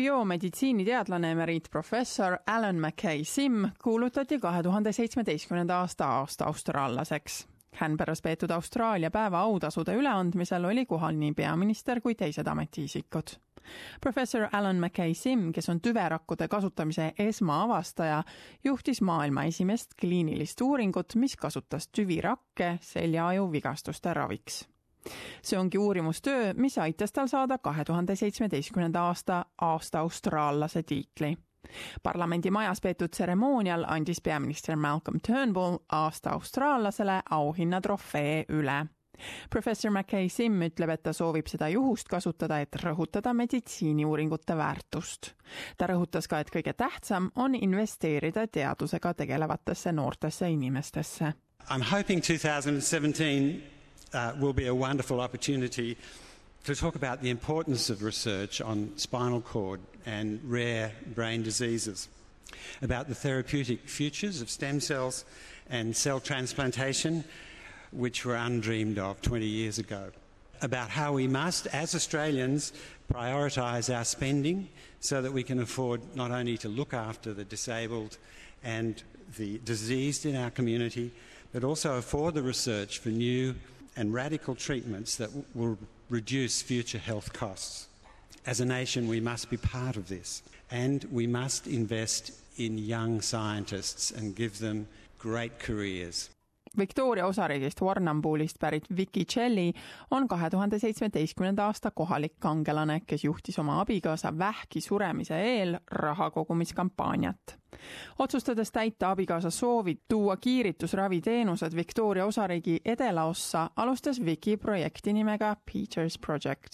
biomeditsiiniteadlane emeriitprofessor Alan McKay Sim kuulutati kahe tuhande seitsmeteistkümnenda aasta aasta austraallaseks. Canberras peetud Austraalia päeva autasude üleandmisel oli kohal nii peaminister kui teised ametiisikud. professor Alan McKay Sim, kes on tüverakkude kasutamise esmaavastaja, juhtis maailma esimest kliinilist uuringut, mis kasutas tüvirakke seljaaju vigastuste raviks see ongi uurimustöö, mis aitas tal saada kahe tuhande seitsmeteistkümnenda aasta aasta austraallase tiitli. parlamendimajas peetud tseremoonial andis peaminister Malcolm Turnbull aasta austraallasele auhinnatrofee üle professor McKay Sim ütleb, et ta soovib seda juhust kasutada, et rõhutada meditsiiniuuringute väärtust. ta rõhutas ka, et kõige tähtsam on investeerida teadusega tegelevatesse noortesse inimestesse. I am hoping 2017 uh, will be a wonderful opportunity to talk about the importance of research on spinal cord and rare brain diseases, about the therapeutic futures of stem cells and cell transplantation, which were undreamed of 20 years ago, about how we must, as Australians, prioritise our spending so that we can afford not only to look after the disabled and the diseased in our community, but also afford the research for new and radical treatments that w- will reduce future health costs. As a nation, we must be part of this, and we must invest in young scientists and give them great careers. Victoria osariigist Warrnamboolist pärit Vicky Celli on kahe tuhande seitsmeteistkümnenda aasta kohalik kangelane, kes juhtis oma abikaasa vähki suremise eel raha kogumiskampaaniat. otsustades täita abikaasa soovi tuua kiiritusraviteenused Victoria osariigi edelaossa, alustas Vicky projekti nimega Peters Project,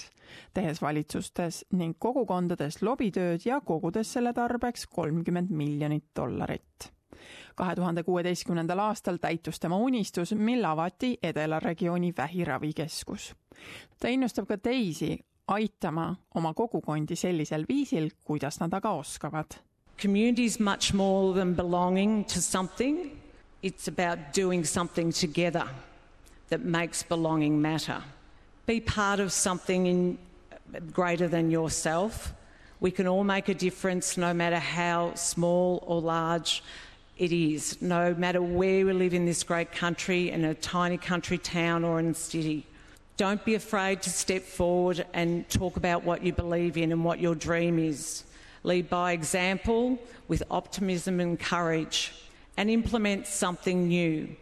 tehes valitsustes ning kogukondades lobitööd ja kogudes selle tarbeks kolmkümmend miljonit dollarit kahe tuhande kuueteistkümnendal aastal täitus tema unistus, mil avati Edela regiooni vähiravikeskus. ta innustab ka teisi aitama oma kogukondi sellisel viisil, kuidas nad aga oskavad. Community is much more than belonging to something. It's about doing something together that makes belonging matter. Be part of something in, greater than yourself. We can all make a difference no matter how small or large it is, no matter where we live in this great country, in a tiny country town or in a city. Don't be afraid to step forward and talk about what you believe in and what your dream is. Lead by example with optimism and courage and implement something new.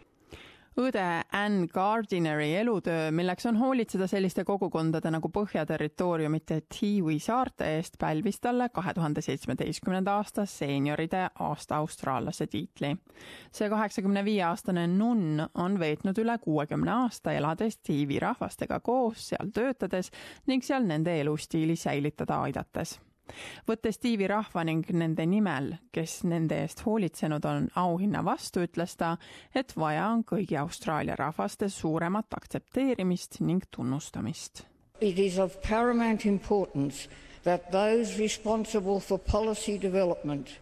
Õde Ann Gardineri elutöö, milleks on hoolitseda selliste kogukondade nagu Põhja-territooriumite Tiwi saarte eest, pälvis talle kahe tuhande seitsmeteistkümnenda aasta seenioride aasta austraallase tiitli. see kaheksakümne viie aastane nunn on veetnud üle kuuekümne aasta, elades Tiwi rahvastega koos, seal töötades ning seal nende elustiili säilitada aidates võttes Tiivi rahva ning nende nimel, kes nende eest hoolitsenud on, auhinna vastu, ütles ta, et vaja on kõigi Austraalia rahvaste suuremat aktsepteerimist ning tunnustamist. It is of paramount importance that those responsible for policy development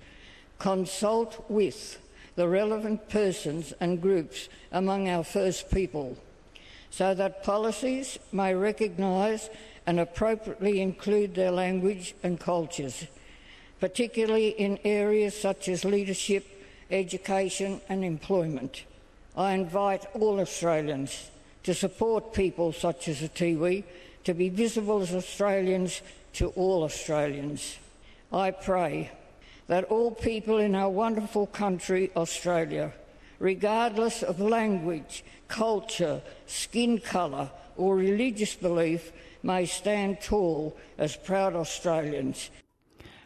consult with the relevant persons and groups among our First People so that policies may recognise and appropriately include their language and cultures, particularly in areas such as leadership, education, and employment. I invite all Australians to support people such as the Tiwi to be visible as Australians to all Australians. I pray that all people in our wonderful country, Australia, regardless of language, culture, skin colour, or religious belief, may stand tall as proud Australians.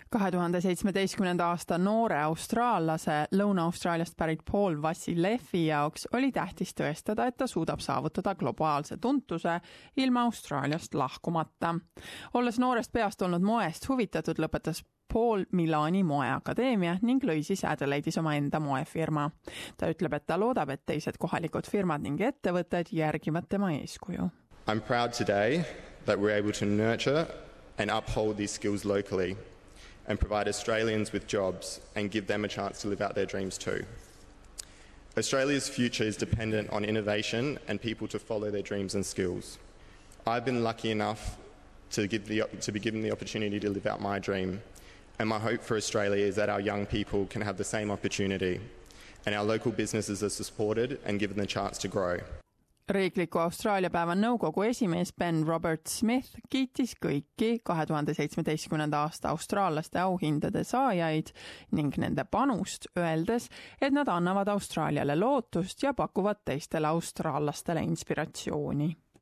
kahe tuhande seitsmeteistkümnenda aasta noore austraallase Lõuna-Austraaliast pärit Paul Vassilevi jaoks oli tähtis tõestada, et ta suudab saavutada globaalse tuntuse ilma Austraaliast lahkumata. olles noorest peast olnud moest huvitatud, lõpetas Paul Milani moeakadeemia ning lõi siis Adelaide'is omaenda moefirma. ta ütleb, et ta loodab, et teised kohalikud firmad ning ettevõtted järgivad tema eeskuju. I am proud today that we're able to nurture and uphold these skills locally and provide Australians with jobs and give them a chance to live out their dreams too. Australia's future is dependent on innovation and people to follow their dreams and skills. I've been lucky enough to, the, to be given the opportunity to live out my dream And my hope for Australia is that our young people can have the same opportunity and our local businesses are supported and given the chance to grow. Riikliku Austraalia päeva nõukogu esimees Ben Robert Smith kiitis kõiki kahe tuhande seitsmeteistkümnenda aasta austraallaste auhindade saajaid ning nende panust, öeldes, et nad annavad Austraaliale lootust ja pakuvad teistele austraallastele inspiratsiooni